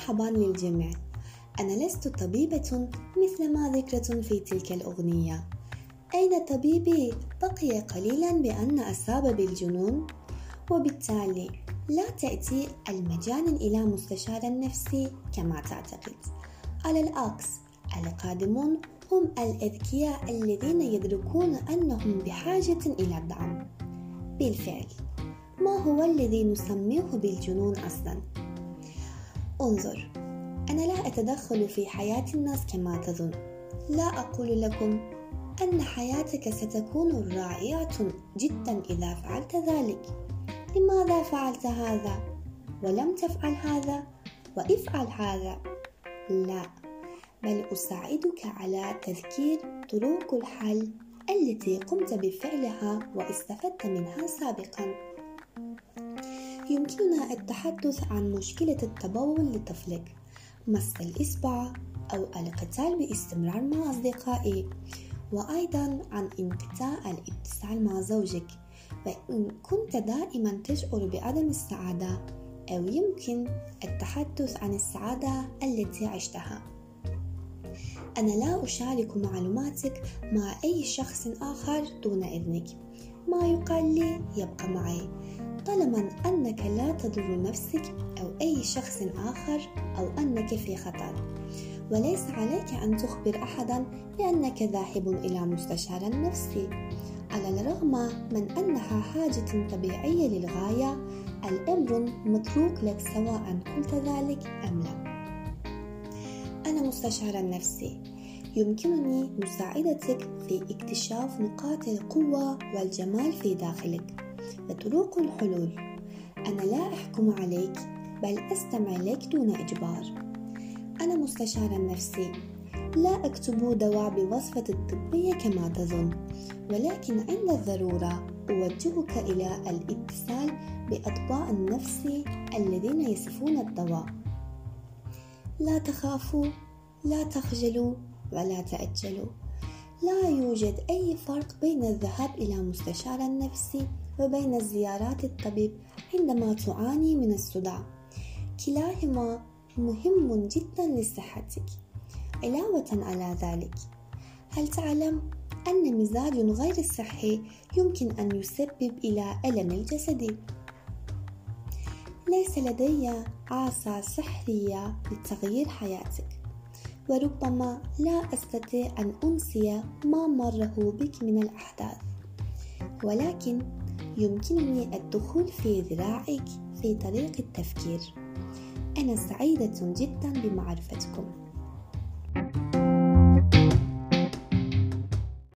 مرحبا للجميع. أنا لست طبيبة مثل ما ذكرت في تلك الأغنية. أين طبيبي؟ بقي قليلا بأن أصاب بالجنون وبالتالي لا تأتي المجان إلى مستشار نفسي كما تعتقد. على العكس القادمون هم الأذكياء الذين يدركون أنهم بحاجة إلى الدعم. بالفعل ما هو الذي نسميه بالجنون أصلا؟ انظر. أنا لا أتدخل في حياة الناس كما تظن. لا أقول لكم أن حياتك ستكون رائعة جدا إذا فعلت ذلك. لماذا فعلت هذا؟ ولم تفعل هذا؟ وافعل هذا. لا بل أساعدك على تذكير طرق الحل التي قمت بفعلها واستفدت منها سابقا. يمكننا التحدث عن مشكلة التبول لطفلك. مس الإصبع أو القتال باستمرار مع أصدقائي. وأيضا عن انقطاع الاتصال مع زوجك. فإن كنت دائما تشعر بعدم السعادة أو يمكن التحدث عن السعادة التي عشتها. أنا لا أشارك معلوماتك مع أي شخص آخر دون إذنك. ما يقال لي يبقى معي. طالما أنك لا تضر نفسك أو أي شخص آخر أو أنك في خطر. وليس عليك أن تخبر أحدا بأنك ذاهب إلى مستشار نفسي. على الرغم من أنها حاجة طبيعية للغاية الأمر متروك لك سواء قلت ذلك أم لا. أنا مستشار نفسي. يمكنني مساعدتك في اكتشاف نقاط القوة والجمال في داخلك. وطرق الحلول. أنا لا أحكم عليك بل أستمع لك دون إجبار. أنا مستشار نفسي. لا أكتب دواء بوصفة الطبية كما تظن ولكن عند الضرورة أوجهك إلى الاتصال بأطباء النفس الذين يصفون الدواء. لا تخافوا لا تخجلوا ولا تأجلوا. لا يوجد أي فرق بين الذهاب إلى مستشار نفسي وبين زيارات الطبيب عندما تعاني من الصداع. كلاهما مهم جدا لصحتك. علاوة على ذلك هل تعلم أن مزاج غير صحي يمكن أن يسبب إلى ألم الجسد؟ ليس لدي عصا سحرية لتغيير حياتك. وربما لا أستطيع أن أنسي ما مره بك من الأحداث. ولكن يمكنني الدخول في ذراعك في طريق التفكير. أنا سعيدة جدا بمعرفتكم.